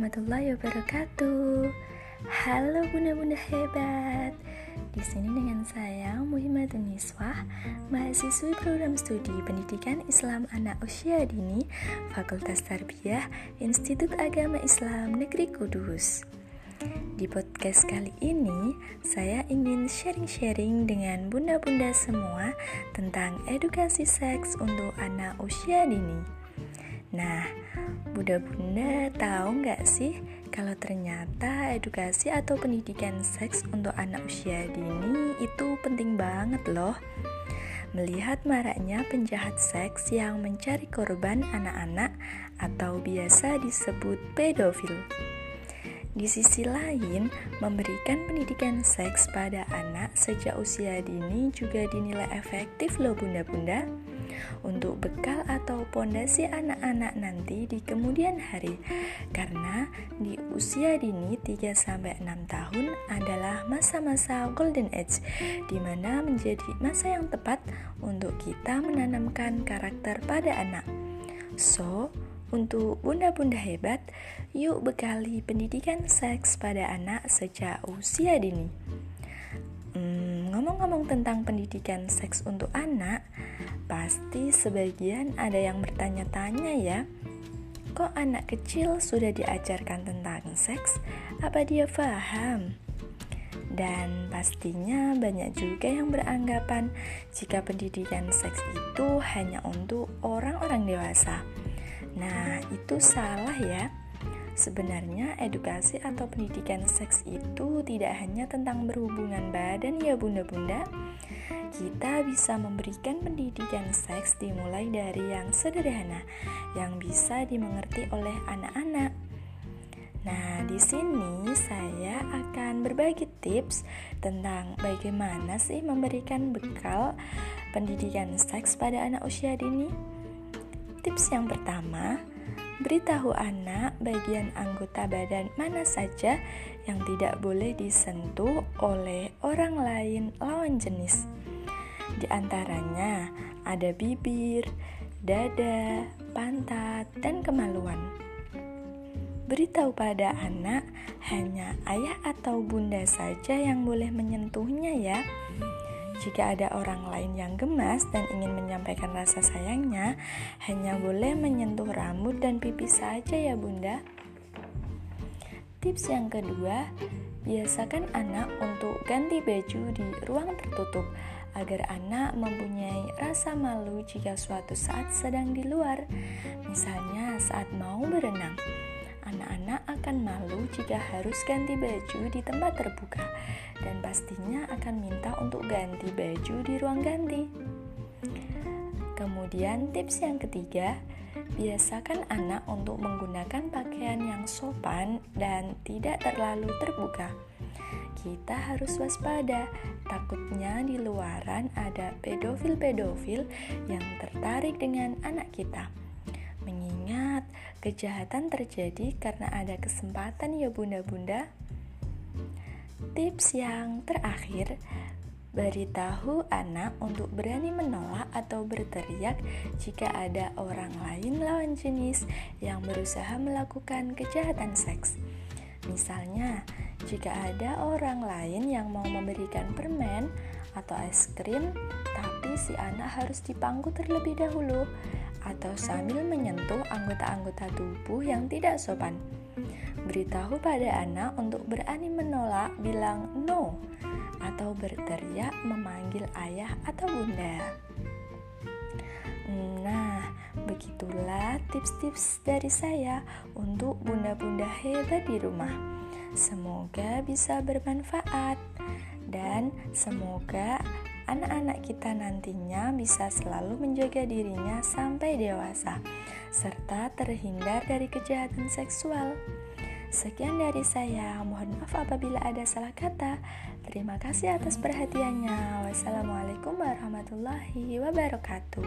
warahmatullahi wabarakatuh. Halo bunda-bunda hebat. Di sini dengan saya Muhammadun Niswah, mahasiswi program studi Pendidikan Islam Anak Usia Dini, Fakultas Tarbiyah, Institut Agama Islam Negeri Kudus. Di podcast kali ini, saya ingin sharing-sharing dengan bunda-bunda semua tentang edukasi seks untuk anak usia dini. Nah, bunda-bunda tahu nggak sih kalau ternyata edukasi atau pendidikan seks untuk anak usia dini itu penting banget loh. Melihat maraknya penjahat seks yang mencari korban anak-anak atau biasa disebut pedofil. Di sisi lain, memberikan pendidikan seks pada anak sejak usia dini juga dinilai efektif loh bunda-bunda untuk bekal atau pondasi anak-anak nanti di kemudian hari. Karena di usia dini 3 sampai 6 tahun adalah masa-masa golden age di mana menjadi masa yang tepat untuk kita menanamkan karakter pada anak. So, untuk bunda-bunda hebat, yuk bekali pendidikan seks pada anak sejak usia dini. Ngomong-ngomong tentang pendidikan seks untuk anak, Pasti sebagian ada yang bertanya-tanya ya, kok anak kecil sudah diajarkan tentang seks? Apa dia paham? Dan pastinya banyak juga yang beranggapan jika pendidikan seks itu hanya untuk orang-orang dewasa. Nah, itu salah ya. Sebenarnya edukasi atau pendidikan seks itu tidak hanya tentang berhubungan badan ya bunda-bunda, kita bisa memberikan pendidikan seks dimulai dari yang sederhana yang bisa dimengerti oleh anak-anak. Nah, di sini saya akan berbagi tips tentang bagaimana sih memberikan bekal pendidikan seks pada anak usia dini. Tips yang pertama, beritahu anak bagian anggota badan mana saja yang tidak boleh disentuh oleh orang lain lawan jenis. Di antaranya ada bibir, dada, pantat, dan kemaluan. Beritahu pada anak hanya ayah atau bunda saja yang boleh menyentuhnya ya. Jika ada orang lain yang gemas dan ingin menyampaikan rasa sayangnya, hanya boleh menyentuh rambut dan pipi saja ya bunda. Tips yang kedua, biasakan anak untuk ganti baju di ruang tertutup agar anak mempunyai rasa malu jika suatu saat sedang di luar, misalnya saat mau berenang. Anak-anak akan malu jika harus ganti baju di tempat terbuka, dan pastinya akan minta untuk ganti baju di ruang ganti. Kemudian, tips yang ketiga, biasakan anak untuk menggunakan pakaian yang sopan dan tidak terlalu terbuka kita harus waspada. Takutnya di luaran ada pedofil-pedofil yang tertarik dengan anak kita. Mengingat kejahatan terjadi karena ada kesempatan ya bunda-bunda. Tips yang terakhir, Beritahu anak untuk berani menolak atau berteriak jika ada orang lain lawan jenis yang berusaha melakukan kejahatan seks. Misalnya, jika ada orang lain yang mau memberikan permen atau es krim, tapi si anak harus dipangku terlebih dahulu atau sambil menyentuh anggota-anggota tubuh yang tidak sopan. Beritahu pada anak untuk berani menolak, bilang no, atau berteriak memanggil ayah atau bunda. Nah, begitulah tips-tips dari saya untuk bunda-bunda hebat di rumah. Semoga bisa bermanfaat dan semoga anak-anak kita nantinya bisa selalu menjaga dirinya sampai dewasa serta terhindar dari kejahatan seksual. Sekian dari saya, mohon maaf apabila ada salah kata. Terima kasih atas perhatiannya. Wassalamualaikum warahmatullahi wabarakatuh.